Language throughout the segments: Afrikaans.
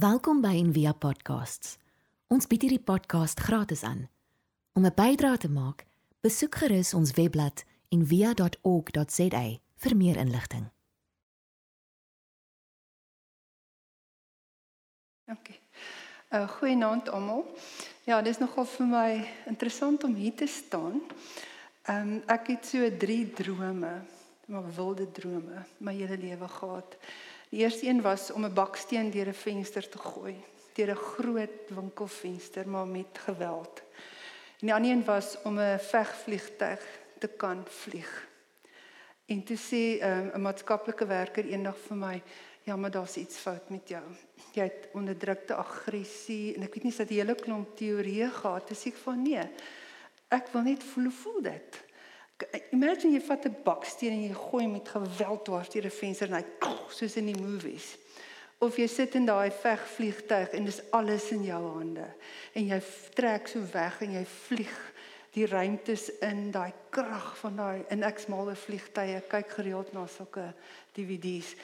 Welkom by Envia Podcasts. Ons bied hierdie podcast gratis aan. Om 'n bydrae te maak, besoek gerus ons webblad en via.org.za vir meer inligting. Dankie. Uh goeienaand almal. Ja, dis nogal vir my interessant om hier te staan. Ehm um, ek het so drie drome, maar wilde drome my hele lewe gehad. Die eerste een was om 'n baksteen deur 'n venster te gooi, deur 'n groot winkelvenster maar met geweld. En die ander een was om 'n vegvliegtuig te kan vlieg. En toe sê um, 'n maatskaplike werker eendag vir my, "Ja, maar daar's iets fout met jou. Jy het onderdrukte aggressie en ek weet nie sy het 'n hele klomp teorieë gehad." Dis ek van nee. Ek wil net voel voel dit. Imagine jy vat 'n baksteen en jy gooi met geweld dwars deur 'n venster en hy soos in die movies. Of jy sit in daai vegvliegtuig en dis alles in jou hande en jy trek so weg en jy vlieg die ruimtes in daai krag van daai en ek smalle vliegtye kyk gereeld na sulke DVD's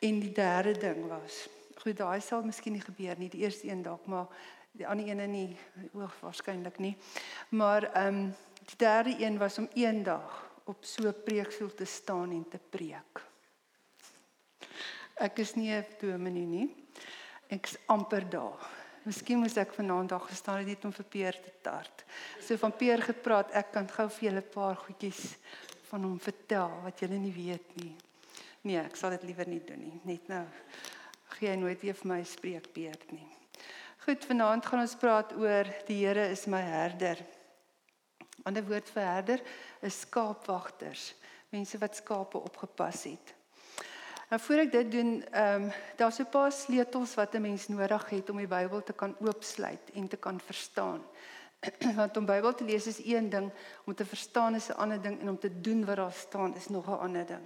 en die derde ding was goed daai sal miskien nie gebeur nie die eerste een dalk maar die ander ene nie hoog waarskynlik nie maar ehm um, Die derde een was om eendag op so 'n preekstoel te staan en te preek. Ek is nie 'n dominee nie. Ek is amper daar. Miskien moes ek vanaand daar gestaan het net om vir Peer te tart. So van Peer gepraat, ek kan gou vir julle 'n paar goedjies van hom vertel wat julle nie weet nie. Nee, ek sal dit liewer nie doen nie. Net nou gee hy nooit vir my spreekbeurt nie. Goed, vanaand gaan ons praat oor die Here is my herder. Ander woord vir herder is skaapwagters, mense wat skape opgepas het. Nou voor ek dit doen, ehm um, daar's 'n paar sleutels wat 'n mens nodig het om die Bybel te kan oopsluit en te kan verstaan. Want om Bybel te lees is een ding, om te verstaan is 'n ander ding en om te doen wat daar staan is nog 'n ander ding.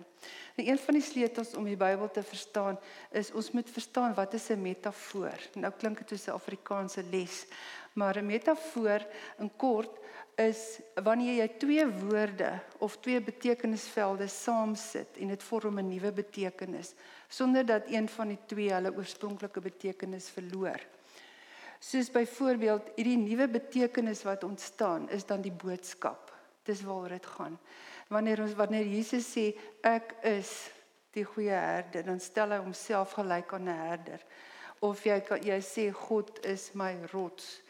En een van die sleutels om die Bybel te verstaan is ons moet verstaan wat is 'n metafoor. Nou klink dit soos 'n Afrikaanse les, maar 'n metafoor in kort is wanneer jy twee woorde of twee betekenisvelde saamsit en dit vorm 'n nuwe betekenis sonder dat een van die twee hulle oorspronklike betekenis verloor. Soos byvoorbeeld hierdie nuwe betekenis wat ontstaan is dan die boodskap. Dis waaroor dit gaan. Wanneer ons wanneer Jesus sê ek is die goeie herder, dan stel hy homself gelyk aan 'n herder. Of jy jy sê God is my rots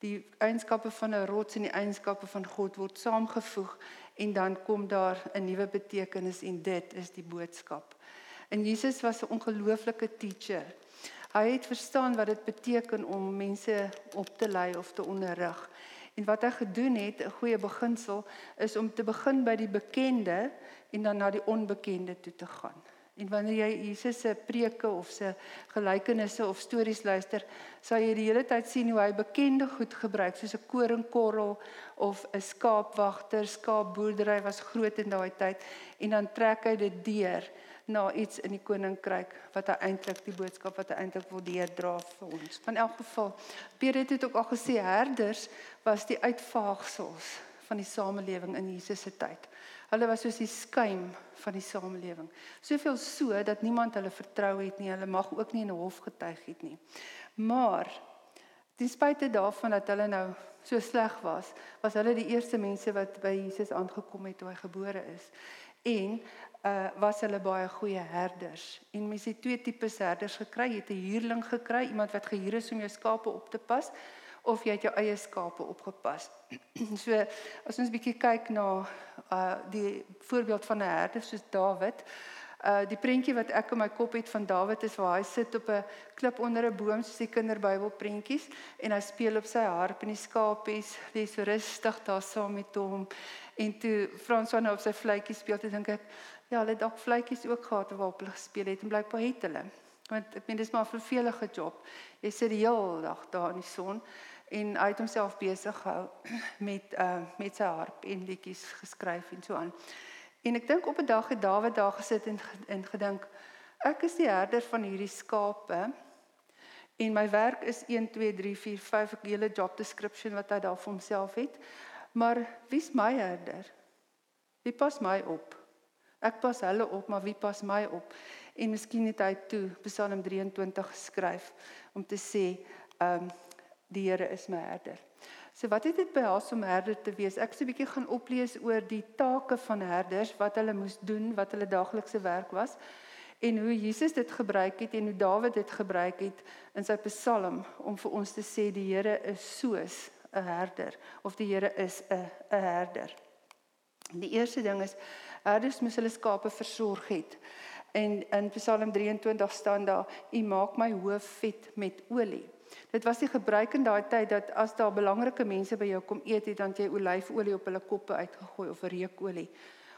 die eienskappe van 'n rots en die eienskappe van God word saamgevoeg en dan kom daar 'n nuwe betekenis en dit is die boodskap. En Jesus was 'n ongelooflike teacher. Hy het verstaan wat dit beteken om mense op te lei of te onderrig. En wat hy gedoen het, 'n goeie beginsel, is om te begin by die bekende en dan na die onbekende toe te gaan. En wanneer jy Jesus se preke of se gelykenisse of stories luister, sal jy die hele tyd sien hoe hy bekende goed gebruik, soos 'n koringkorrel of 'n skaapwagter, skaapboerdery was groot in daai tyd en dan trek hy dit deur na iets in die koninkryk wat hy eintlik die boodskap wat hy eintlik wil deurdra vir ons. Van elk geval, Petrus het ook al gesê herders was die uitvaagsels van die samelewing in Jesus se tyd. Hulle was soos die skuim van die samelewing. Soveel so dat niemand hulle vertrou het nie. Hulle mag ook nie in 'n hof getuig het nie. Maar ten spyte daarvan dat hulle nou so sleg was, was hulle die eerste mense wat by Jesus aangekom het toe hy gebore is. En uh was hulle baie goeie herders. En mense het twee tipes herders gekry. Jy het 'n huurling gekry, iemand wat gehuur is om jou skape op te pas of jy het jou eie skape opgepas. so as ons bietjie kyk na uh die voorbeeld van 'n herder soos Dawid. Uh die prentjie wat ek in my kop het van Dawid is waar hy sit op 'n klip onder 'n boom soos die kinderbybel prentjies en hy speel op sy harp en die skapies lê so rustig daar saam met hom. En toe Frans van nou op sy fluitjie speel, toe dink ek, ja, hulle dalk fluitjies ook gehad waarop hulle gespeel het en blykbaar het hulle. Want ek meen dis maar 'n vervelige job. Jy sit die hele dag daar in die son en hy het homself besig gehou met uh met sy harp en liedjies geskryf en so aan. En ek dink op 'n dag het Dawid daar gesit en en gedink ek is die herder van hierdie skape en my werk is 1 2 3 4 5 'n hele job description wat hy daar vir homself het. Maar wie's my herder? Wie pas my op? Ek pas hulle op, maar wie pas my op? En miskien het hy toe Psalm 23 geskryf om te sê, ehm um, die Here is my herder. So wat het dit behels om herder te wees? Ek het 'n bietjie gaan oplees oor die take van herders, wat hulle moes doen, wat hulle daaglikse werk was en hoe Jesus dit gebruik het en hoe Dawid dit gebruik het in sy Psalm om vir ons te sê die Here is soos 'n herder of die Here is 'n 'n herder. Die eerste ding is herders moes hulle skape versorg het. En in Psalm 23 staan daar: "U maak my hoof vet met olie." Dit was die gebruik in daai tyd dat as daar belangrike mense by jou kom eet, het dan jy olyfolie op hulle koppe uitgegooi of reukolie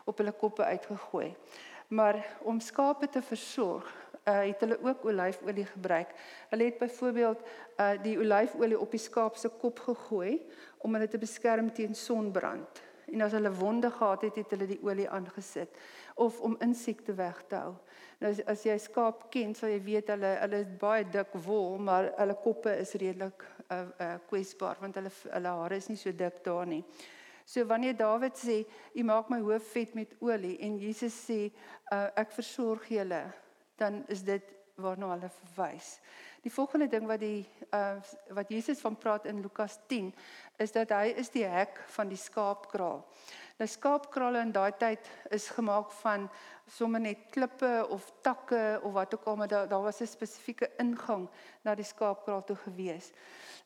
op hulle koppe uitgegooi. Maar om skape te versorg, uh, het hulle ook olyfolie gebruik. Hulle het byvoorbeeld uh, die olyfolie op die skaap se kop gegooi om hulle te beskerm teen sonbrand. En as hulle wonde gehad het, het hulle die olie aangesit of om insekte weg te hou. Nou as, as jy skaap ken, sal jy weet hulle hulle is baie dik wol, maar hulle koppe is redelik uh, uh, kwesbaar want hulle hulle hare is nie so dik daar nie. So wanneer Dawid sê, "U maak my hoof vet met olie" en Jesus sê, uh, "Ek versorg julle," dan is dit waarna hulle verwys. Die volgende ding wat die uh, wat Jesus van praat in Lukas 10 is dat hy is die hek van die skaapkraal. Nou skaapkrale in daai tyd is gemaak van sommer net klippe of takke of wat ook al maar daar daar was 'n spesifieke ingang na die skaapkraal toe gewees.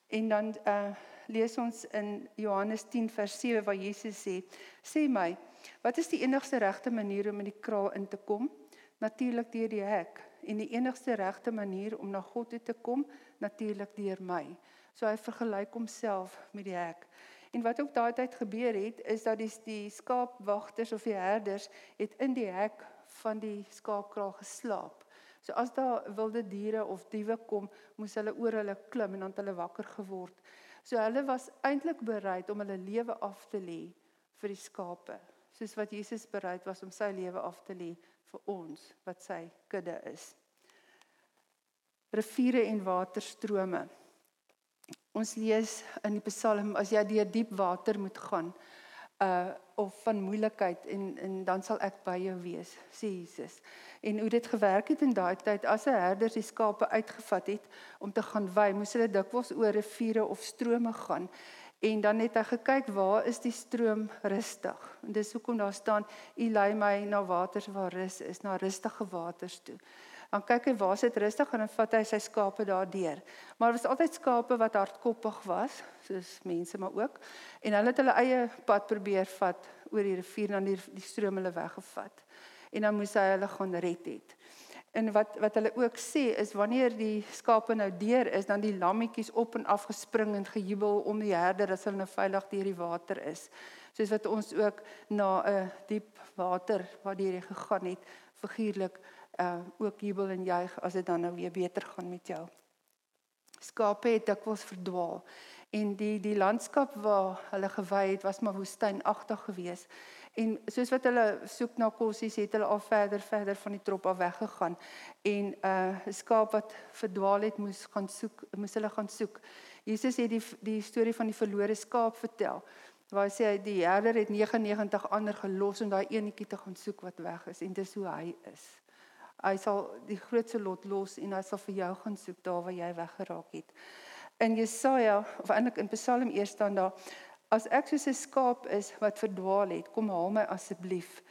En dan uh lees ons in Johannes 10 vers 7 waar Jesus sê: "Sê my, wat is die enigste regte manier om in die kraal in te kom? Natuurlik deur die hek. En die enigste regte manier om na God toe te kom, natuurlik deur my." So hy vergelyk homself met die hek. En wat ook daai tyd gebeur het, is dat die die skaapwagters of die herders het in die hek van die skaapkraal geslaap. So as daar wilde diere of diewe kom, moes hulle oor hulle klim en dan hulle wakker geword. So hulle was eintlik bereid om hulle lewe af te lê vir die skape, soos wat Jesus bereid was om sy lewe af te lê vir ons wat sy kudde is. Riviere en waterstrome. Ons lees in die Psalm as jy deur diep water moet gaan, uh of van moeilikheid en en dan sal ek by jou wees sê Jesus. En hoe dit gewerk het in daai tyd as 'n herder die skape uitgevat het om te gaan wei, moes hulle dikwels oor riviere of strome gaan. En dan het hy gekyk waar is die stroom rustig. En dis hoekom daar staan u lei my na waters waar rus is, na rustige waters toe dan kyk hy waar sit rustig en dan vat hy sy skape daardeur. Maar daar was altyd skape wat hardkoppig was, soos mense maar ook. En hulle het hulle eie pad probeer vat oor die rivier en dan die, die stroom hulle weggevat. En dan moes hy hulle gaan red het. En wat wat hulle ook sê is wanneer die skape nou deur is, dan die lammetjies op en af gespring en gejubel om die herder as hulle nou veilig deur die water is. Soos wat ons ook na 'n diep water waar die gegaan het, figuurlik uh ook jubel en juig as dit dan nou weer beter gaan met jou. Skape het dikwels verdwaal en die die landskap waar hulle gewy het was maar woestynagtig geweest. En soos wat hulle soek na kossies het hulle al verder verder van die trop af weggegaan en uh 'n skaap wat verdwaal het moes gaan soek moes hulle gaan soek. Jesus het die die storie van die verlore skaap vertel. Waar hy sê die herder het 99 ander gelos om daai eenetjie te gaan soek wat weg is en dis hoe hy is. Hy sal die grootste lot los en hy sal vir jou gaan soek daar waar jy weggeraak het. In Jesaja of eintlik in Psalm 1 staan daar as ek soos 'n skaap is wat verdwaal het, kom haal my asseblief.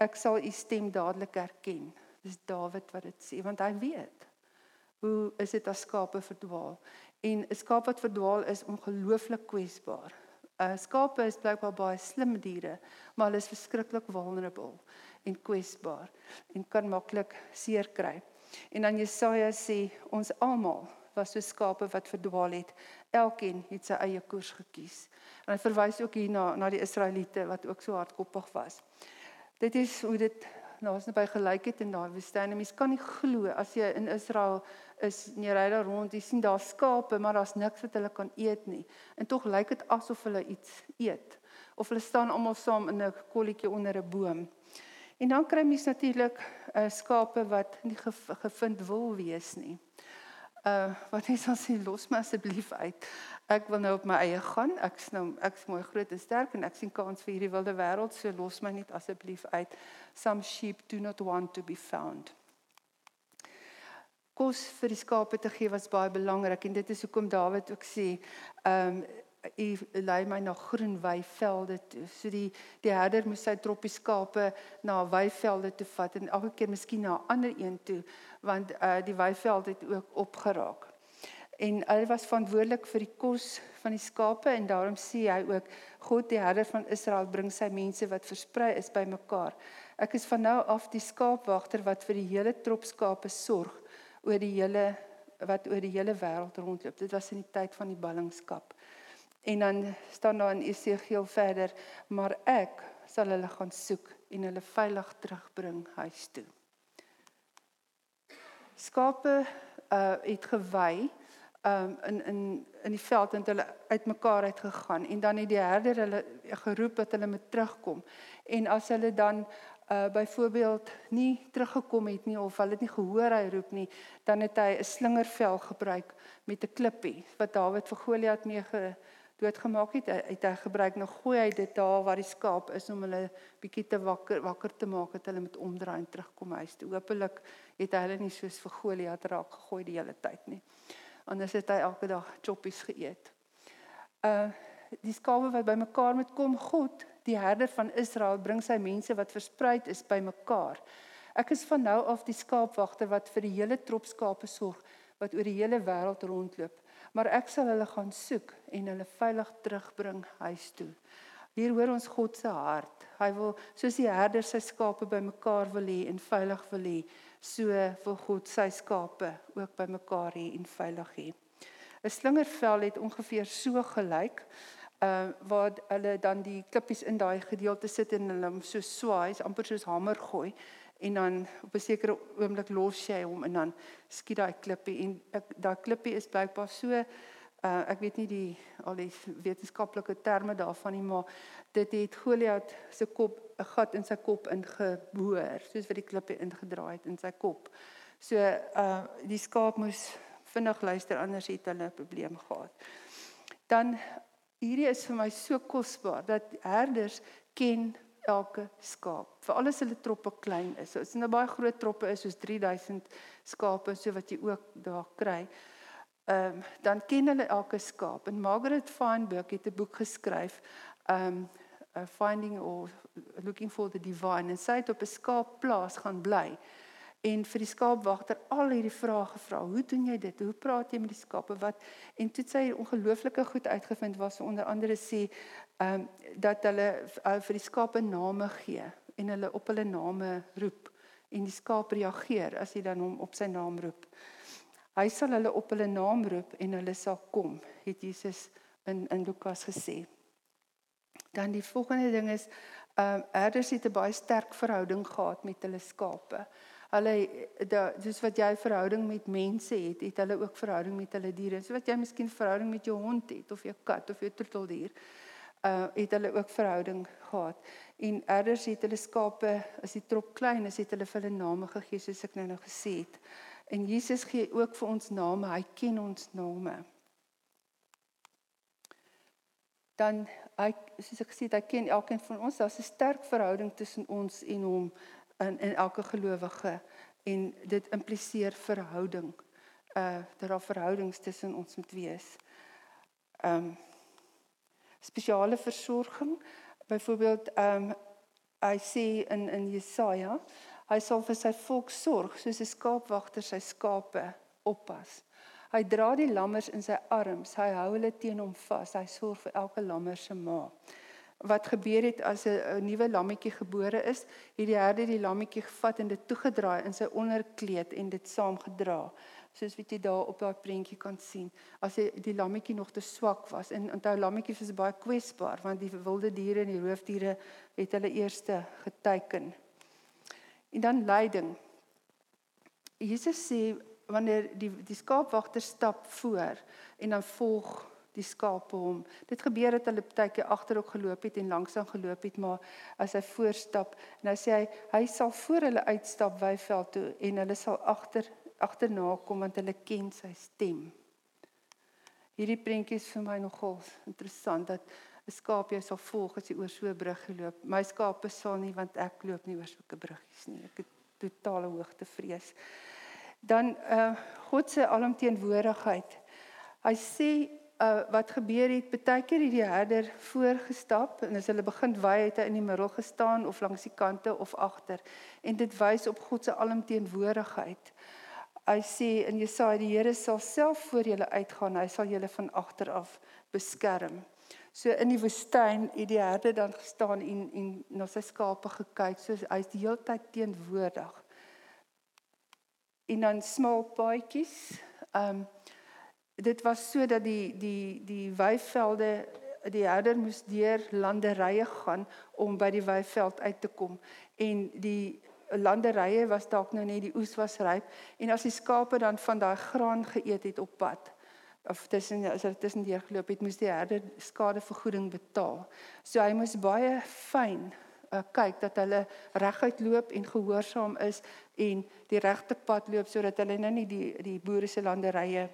Ek sal u stem dadelik herken. Dis Dawid wat dit sê want hy weet hoe is dit as skape verdwaal? En 'n skaap wat verdwaal is ongelooflik kwesbaar. 'n Skape is blykbaar baie slim diere, maar hulle is verskriklik vulnerable en kwesbaar en kan maklik seer kry. En dan Jesaja sê ons almal was so skape wat verdwaal het. Elkeen het sy eie koers gekies. En hy verwys ook hier na na die Israeliete wat ook so hardkoppig was. Dit is hoe dit nou as naby gelyk het in daai woestyn. Mens kan nie glo as jy in Israel is en jy ry daar rond, jy sien daar skape, maar daar's niks wat hulle kan eet nie. En tog lyk dit asof hulle iets eet. Of hulle staan almal saam in 'n kolletjie onder 'n boom. En dan kry mens natuurlik uh, skape wat nie gevind wil wees nie. Uh wat is as jy los my asseblief uit. Ek wil nou op my eie gaan. Ek's nou ek's mooi groot en sterk en ek sien kans vir hierdie wilde wêreld, so los my net asseblief uit. Some sheep do not want to be found. kos vir die skape te gee was baie belangrik en dit is hoekom Dawid ook sê, ehm um, hy lei my na groen weivelde toe. So die die herder moes sy troppie skape na weivelde toe vat en elke keer miskien na 'n ander een toe want uh die weiveld het ook opgeraak. En hy was verantwoordelik vir die kos van die skape en daarom sê hy ook God die herder van Israel bring sy mense wat versprei is bymekaar. Ek is van nou af die skaapwagter wat vir die hele trop skape sorg oor die hele wat oor die hele wêreld rondloop. Dit was in die tyd van die ballingskap. En dan staan daar in Esegiel verder, maar ek sal hulle gaan soek en hulle veilig terugbring huis toe. Skape uh het gewy um in in in die veld en hulle uitmekaar uit gegaan en dan het die herder hulle geroep dat hulle moet terugkom. En as hulle dan uh byvoorbeeld nie teruggekom het nie of hulle het nie gehoor hy roep nie, dan het hy 'n slingervel gebruik met 'n klippie wat Dawid vir Goliat mee ge doodgemaak het, het hy gebruik nog gooi hy dit daar waar die skaap is om hulle bietjie te wakker wakker te maak dat hulle met omdraai en terugkom huis toe. Hoopelik het hy hulle nie soos vir Goliat raak gegooi die hele tyd nie. Anders het hy elke dag choppies geëet. Uh die skape wat bymekaar moet kom, God, die herder van Israel, bring sy mense wat versprei is bymekaar. Ek is van nou af die skaapwagter wat vir die hele trop skape sorg wat oor die hele wêreld rondloop maar ek sal hulle gaan soek en hulle veilig terugbring huis toe. Hier hoor ons God se hart. Hy wil soos die herder sy skape bymekaar wil hê en veilig wil hê, so wil God sy skape ook bymekaar hê en veilig hê. 'n Slingervel het ongeveer so gelyk, uh waar hulle dan die klippies in daai gedeelte sit en hulle hom so swaai, amper soos hamer gooi en dan op 'n sekere oomblik los jy hom en dan skiet daai klippie en daai klippie is blykbaar so uh, ek weet nie die al die wetenskaplike terme daarvan nie maar dit het Goliat se kop 'n gat in sy kop ingeboor soos wat die klippie ingedraai het in sy kop. So uh die skaap moes vinnig luister anders het hulle 'n probleem gehad. Dan hierdie is vir my so kosbaar dat herders ken elke skaap. Veral as hulle troppe klein is. So as dit nou baie groot troppe is soos 3000 skape so wat jy ook daar kry. Ehm um, dan ken hulle elke skaap. En Margaret Feinberg het 'n boek geskryf um uh, finding or looking for the divine en sy het op 'n skaapplaas gaan bly en vir die skaapwagter al hierdie vrae gevra. Hoe doen jy dit? Hoe praat jy met die skape? Wat en toe sy ongelooflike goed uitgevind was onder andere sê ehm um, dat hulle uh, vir die skape name gee en hulle op hulle name roep en die skaap reageer as jy dan hom op sy naam roep. Hy sal hulle op hulle naam roep en hulle sal kom, het Jesus in in Lukas gesê. Dan die volgende ding is ehm um, herders het 'n baie sterk verhouding gehad met hulle skape. Hulle dis wat jy verhouding met mense het, het hulle ook verhouding met hulle diere. So wat jy miskien verhouding met jou hond het of jou kat of jou troeteldier uh het hulle ook verhouding gehad. En elders het hulle skape, as die trop klein is, het hulle vir hulle name gegee soos ek nou nou gesê het. En Jesus gee ook vir ons name. Hy ken ons name. Dan hy soos ek gesê het, hy ken elkeen van ons. Daar's 'n sterk verhouding tussen ons en hom in in elke gelowige en dit impliseer verhouding. Uh dat daar verhoudings tussen ons moet wees. Um spesiale versorging. Byvoorbeeld ehm um, hy sê in in Jesaja, hy sal vir sy volk sorg soos 'n skaapwagter sy skape oppas. Hy dra die lammers in sy arms, hy hou hulle teen hom vas, hy sorg vir elke lammer se ma. Wat gebeur het as 'n nuwe lammetjie gebore is, het die herder die lammetjie gevat en dit toegedraai in sy onderkleed en dit saamgedra soos wat jy daar op daai prentjie kan sien. As hy die lammetjie nog te swak was en onthou lammetjies is baie kwesbaar want die wilde diere en die roofdiere het hulle eerste geteken. En dan lyding. Jesus sê wanneer die die skaapwagter stap voor en dan volg die skape hom. Dit gebeur dat hulle baie keer agterop geloop het en langsaan geloop het, maar as hy voorstap, nou sê hy hy sal voor hulle uitstap wyveld toe en hulle sal agter agterna kom want hulle ken sy stem. Hierdie prentjie is vir my nogal interessant dat 'n skaap jou sal volg as jy oor so 'n brug geloop. My skape sal nie want ek loop nie oor sulke bruggies nie. Ek het totale hoogtevrees. Dan uh God se alomteenwoordigheid. Hy sê uh wat gebeur het, baie keer het die herder voorgestap en as hulle begin wy het hy in die middel gestaan of langs die kante of agter en dit wys op God se alomteenwoordigheid. Hy sê in Jesaja die Here sal self voor julle uitgaan, hy sal julle van agter af beskerm. So in die woestyn het die herder dan gestaan en en na sy skape gekyk, so hy's die hele tyd teenwoordig. En dan smal paadjies. Ehm um, dit was sodat die die die weivelde die herder moes deur landerye gaan om by die weiveld uit te kom en die landerye was dalk nou net die oes was ryp en as die skape dan van daai graan geëet het op pad of tussen as hulle tussen deur geloop het, moes die herder skadevergoeding betaal. So hy moes baie fyn uh, kyk dat hulle reguit loop en gehoorsaam is en die regte pad loop sodat hulle nou nie die die boere se landerye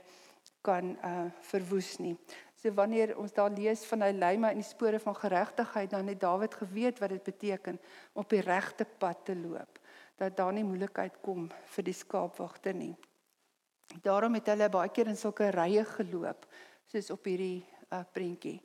kan uh verwoes nie. So wanneer ons daar lees van hy lei my in die spore van geregtigheid, dan het Dawid geweet wat dit beteken om op die regte pad te loop. Dat daar nie moeilikheid kom vir die skaapwagter nie. Daarom het hulle baie keer in sulke rye geloop soos op hierdie uh, prentjie.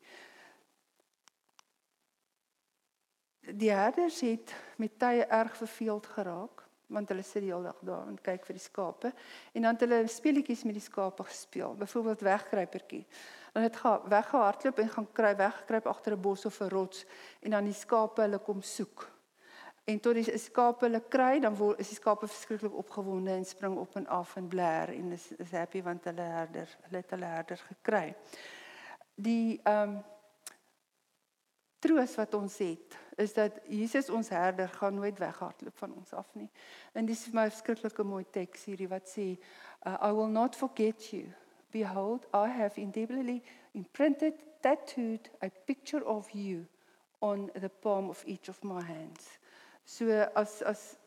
Die herders het met tye erg verveeld geraak want hulle sit die hele dag daar en kyk vir die skape en dan het hulle speletjies met die skape gespeel, byvoorbeeld wegkruipertjie. Dan het gaan weggehardloop en gaan kry weggekruip agter 'n bos of 'n rots en dan die skape hulle kom soek En tot die skape hulle kry, dan word is die skape verskriklik opgewonde en spring op en af en bler en is, is happy want hulle herder, hulle het hulle herder gekry. Die ehm um, troos wat ons het is dat Jesus ons herder gaan nooit weghardloop van ons af nie. En dis vir my 'n verskriklike mooi teks hierdie wat sê uh, I will not forget you. Behold, I have indelibly imprinted tattooed a picture of you on the palm of each of my hands. So as as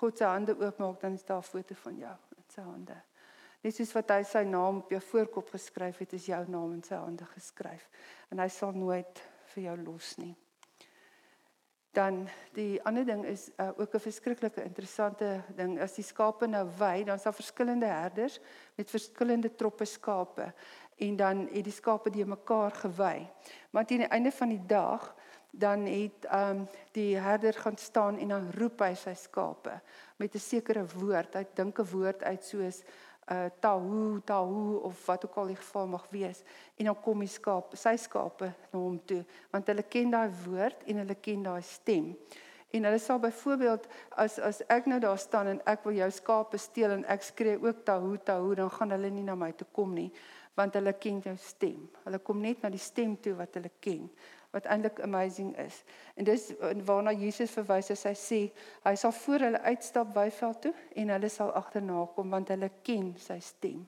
God se hande oopmaak, dan is daar 'n foto van jou in sy hande. Net soos wat hy sy naam op jou voorkop geskryf het, is jou naam in sy hande geskryf en hy sal nooit vir jou los nie. Dan die ander ding is uh, ook 'n verskriklike interessante ding. As die skape nou wy, dan is daar verskillende herders met verskillende troppe skape en dan het die skape die mekaar gewy. Maar teen die einde van die dag dan het ehm um, die herder gaan staan en dan roep hy sy skape met 'n sekere woord. Hy dink 'n woord uit soos uh tahu tahu of wat ook al die geval mag wees en dan kom die skaap sy skape na hom toe want hulle ken daai woord en hulle ken daai stem. En hulle sal byvoorbeeld as as ek nou daar staan en ek wil jou skape steel en ek skree ook tahu tahu dan gaan hulle nie na my toe kom nie want hulle ken jou stem. Hulle kom net na die stem toe wat hulle ken wat eintlik amazing is. En dis waarna Jesus verwys as hy sê hy sal voor hulle uitstap Weiveld toe en hulle sal agterna kom want hulle ken sy stem.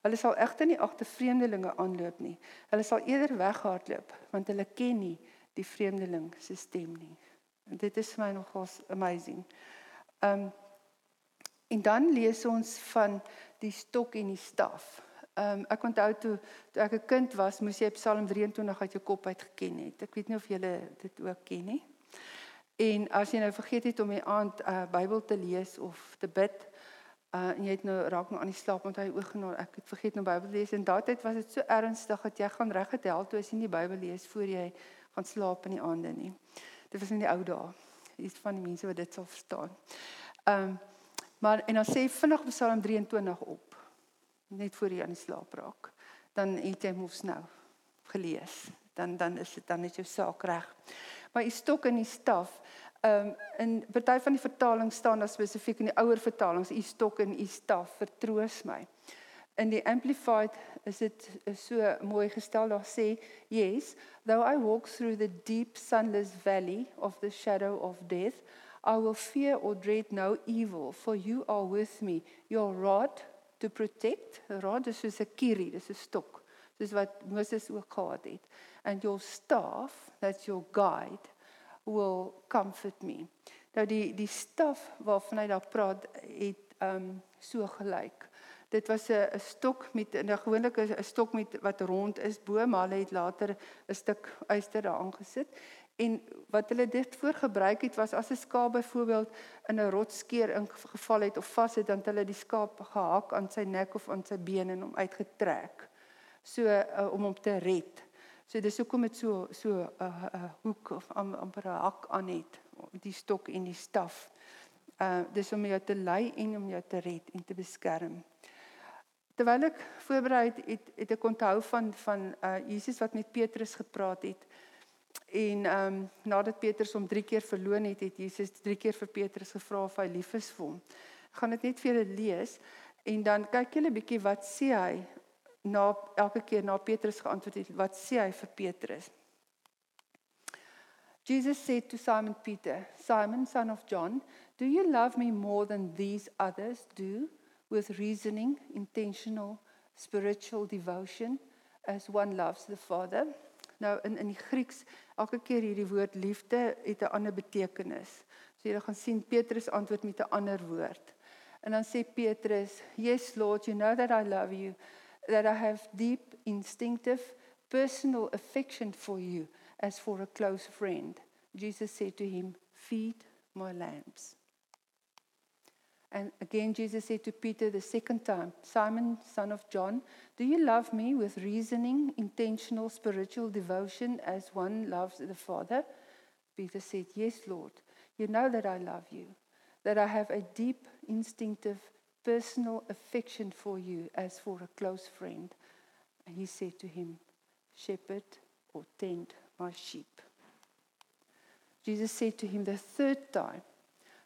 Hulle sal egter nie agter vreemdelinge aanloop nie. Hulle sal eerder weghardloop want hulle ken nie die vreemdeling se stem nie. En dit is my nogals amazing. Um en dan lees ons van die stok en die staf. Ehm um, ek onthou toe toe ek 'n kind was, moes jy Psalm 23 uit jou kop uit geken het. Ek weet nie of julle dit ook ken nie. En as jy nou vergeet het om die aand 'n uh, Bybel te lees of te bid, uh en jy het nou raak nou aan die slaap met hy oog genoem, ek het vergeet om Bybel te lees en daardie tyd was dit so ernstig dat jy gaan reg het help toe as jy nie Bybel lees voor jy gaan slaap in die aande nie. Dit was in die ou dae. Dis van die mense wat dit sal verstaan. Ehm um, maar en dan sê vinnig Psalm 23 op net voor jy aan die slaap raak. Dan het jy mos nou gelees. Dan dan is dit dan net jou saak reg. Maar die stok en die staf, ehm um, in party van die vertalings staan daar spesifiek in die ouer vertalings, u stok en u staf vertroos my. In die amplified is dit so mooi gestel daar sê, yes, though I walk through the deep sunless valley of the shadow of death, I will fear or dread no evil, for you are with me. Your rod to protect. Rod is soos 'n kierie, dis 'n stok, soos wat Moses ook gehad het. And your staff, that's your guide, will comfort me. Nou die die staf waarvan hy daar praat het um so gelyk. Dit was 'n 'n stok met 'n gewoonlike 'n stok met wat rond is bo, maar hulle het later 'n stuk yster daaraan gesit En wat hulle dit voorgebruik het was as 'n skaap byvoorbeeld in 'n rotsskeer ingeval het of vas het, dan het hulle die skaap gehak aan sy nek of aan sy bene en hom uitgetrek. So uh, om hom te red. So dis hoekom dit so so 'n uh, uh, uh, hoek of am, amper 'n hak aan het, die stok en die staf. Uh dis om jou te lei en om jou te red en te beskerm. Terwyl ek voorberei het, het, het ek onthou van van uh Jesus wat met Petrus gepraat het. En ehm um, nadat Petrus hom 3 keer verloon het, het Jesus 3 keer vir Petrus gevra of hy lief is vir hom. Ek gaan dit net vir julle lees en dan kyk julle bietjie wat sê hy na elke keer na Petrus geantwoord het, wat sê hy vir Petrus? Jesus said to Simon Peter, Simon son of John, do you love me more than these others do with reasoning, intentional, spiritual devotion as one loves the Father? Nou in in die Grieks elke keer hierdie woord liefde het 'n ander betekenis. So jy gaan sien Petrus antwoord met 'n ander woord. En dan sê Petrus, "Yes Lord, you know that I love you, that I have deep instinctive personal affection for you as for a close friend." Jesus said to him, "Feed my lambs." And again, Jesus said to Peter the second time, Simon, son of John, do you love me with reasoning, intentional spiritual devotion as one loves the Father? Peter said, Yes, Lord. You know that I love you, that I have a deep, instinctive, personal affection for you as for a close friend. And he said to him, Shepherd or tend my sheep. Jesus said to him the third time,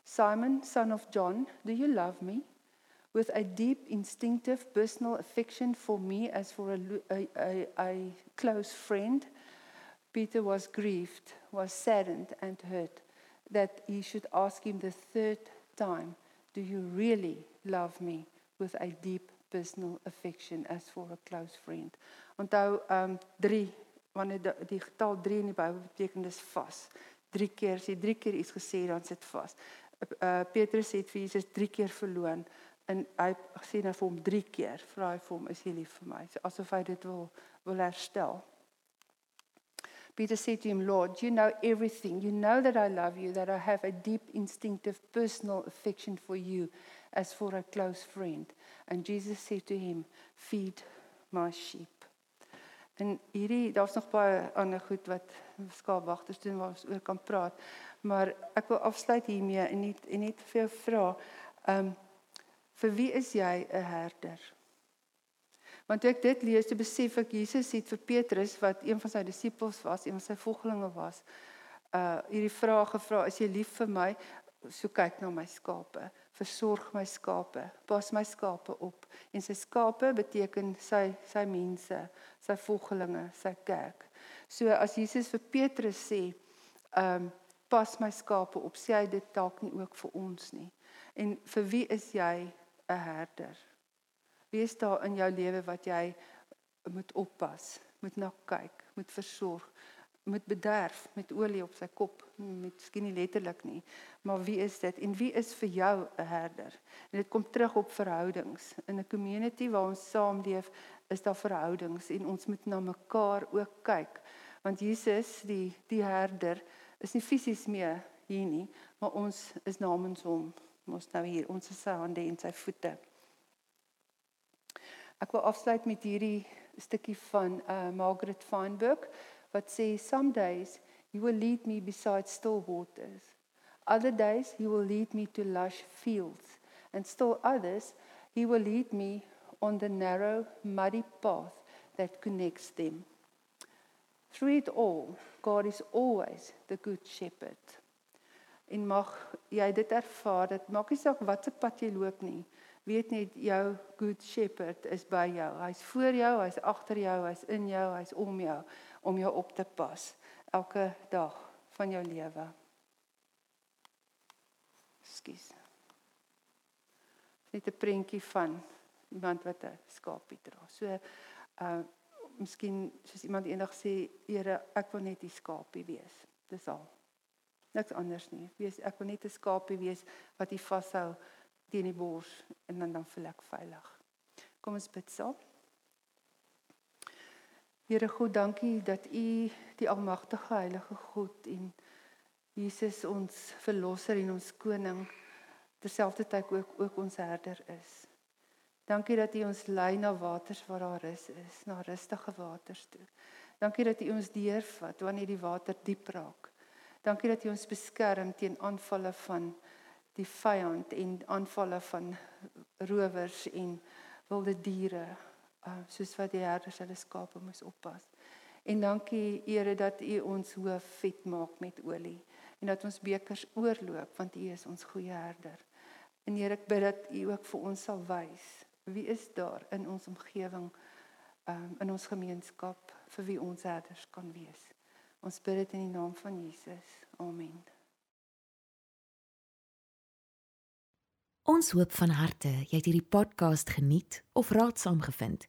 Simon, son of John, do you love me? With a deep, instinctive, personal affection for me as for a, a, a, a close friend, Peter was grieved, was saddened, and hurt that he should ask him the third time, Do you really love me with a deep personal affection as for a close friend? Onthou, um 3, wanneer die, die getal 3 in die Bybel beteken dis vas. 3 keer, as jy 3 keer iets gesê dan sit vas uh, Petrus het vir Jesus 3 keer verloon en hy sê nou vir hom 3 keer vra hy vir hom is jy lief vir my? So asof hy dit wil wil herstel. Peter said to him Lord you know everything. You know that I love you that I have a deep instinctive personal affection for you as for a close friend. And Jesus said to him feed my sheep En hierdie daar's nog baie ander goed wat skaapwagters doen waar ons oor kan praat. Maar ek wil afsluit hiermee en net en net vir jou vra, ehm um, vir wie is jy 'n herder? Want toe ek dit lees, te besef ek Jesus het vir Petrus wat een van sy disippels was, een van sy volgelinge was, uh hierdie vraag gevra, is jy lief vir my? So kyk na my skape versorg my skape, pas my skape op. En sy skape beteken sy sy mense, sy volgelinge, sy kerk. So as Jesus vir Petrus sê, ehm um, pas my skape op, sê hy dit dalk nie ook vir ons nie. En vir wie is jy 'n herder? Wie is daar in jou lewe wat jy moet oppas, moet na kyk, moet versorg? Met bederf met olie op sy kop. Met skien nie letterlik nie. Maar wie is dit? En wie is vir jou 'n herder? En dit kom terug op verhoudings. In 'n community waar ons saamleef is daar verhoudings. En ons moet na mekaar ook kyk. Want Jesus die die herder is nie fisies meer hier nie maar ons is namens hom. Ons nou hier. Ons is sy hande en sy voete. Ek wil afsluit met hierdie stukkie van uh, Margaret Feinberg wat sê some days he will lead me beside still waters. Other days he will lead me to lush fields and still others he will lead me on the narrow muddy path that connects them. Through it all god is always the good shepherd. En mag jy dit ervaar dat maak nie saak watse pad jy loop nie weet net jou good shepherd is by jou. Hy's voor jou hy's agter jou hy's in jou hy's om jou om jou op te pas elke dag van jou lewe. Skus. Net 'n prentjie van iemand wat 'n skaapie dra. So uh miskien soos iemand eendag sê, Here, ek wil net die skaapie wees. Dis al. Niks anders nie. Wees ek wil net 'n skaapie wees wat jy vashou teen die bors en dan dan voel ek veilig. Kom ons bid saam. Here God, dankie dat U die almagtige heilige God en Jesus ons verlosser en ons koning terselfdertyd ook ook ons herder is. Dankie dat U ons lei na waters waar daar rus is, na rustige waters toe. Dankie dat U ons deurvat wanneer die water diep raak. Dankie dat U ons beskerm teen aanvalle van die vyand en aanvalle van rowers en wilde diere uh, soos wat die herders hulle skape moes oppas. En dankie Here dat U ons hoof vet maak met olie en dat ons bekers oorloop want U is ons goeie herder. En Here ek bid dat U ook vir ons sal wys wie is daar in ons omgewing um, in ons gemeenskap vir wie ons herders kan wees. Ons bid dit in die naam van Jesus. Amen. Ons hoop van harte jy het hierdie podcast geniet of raadsaam gevind.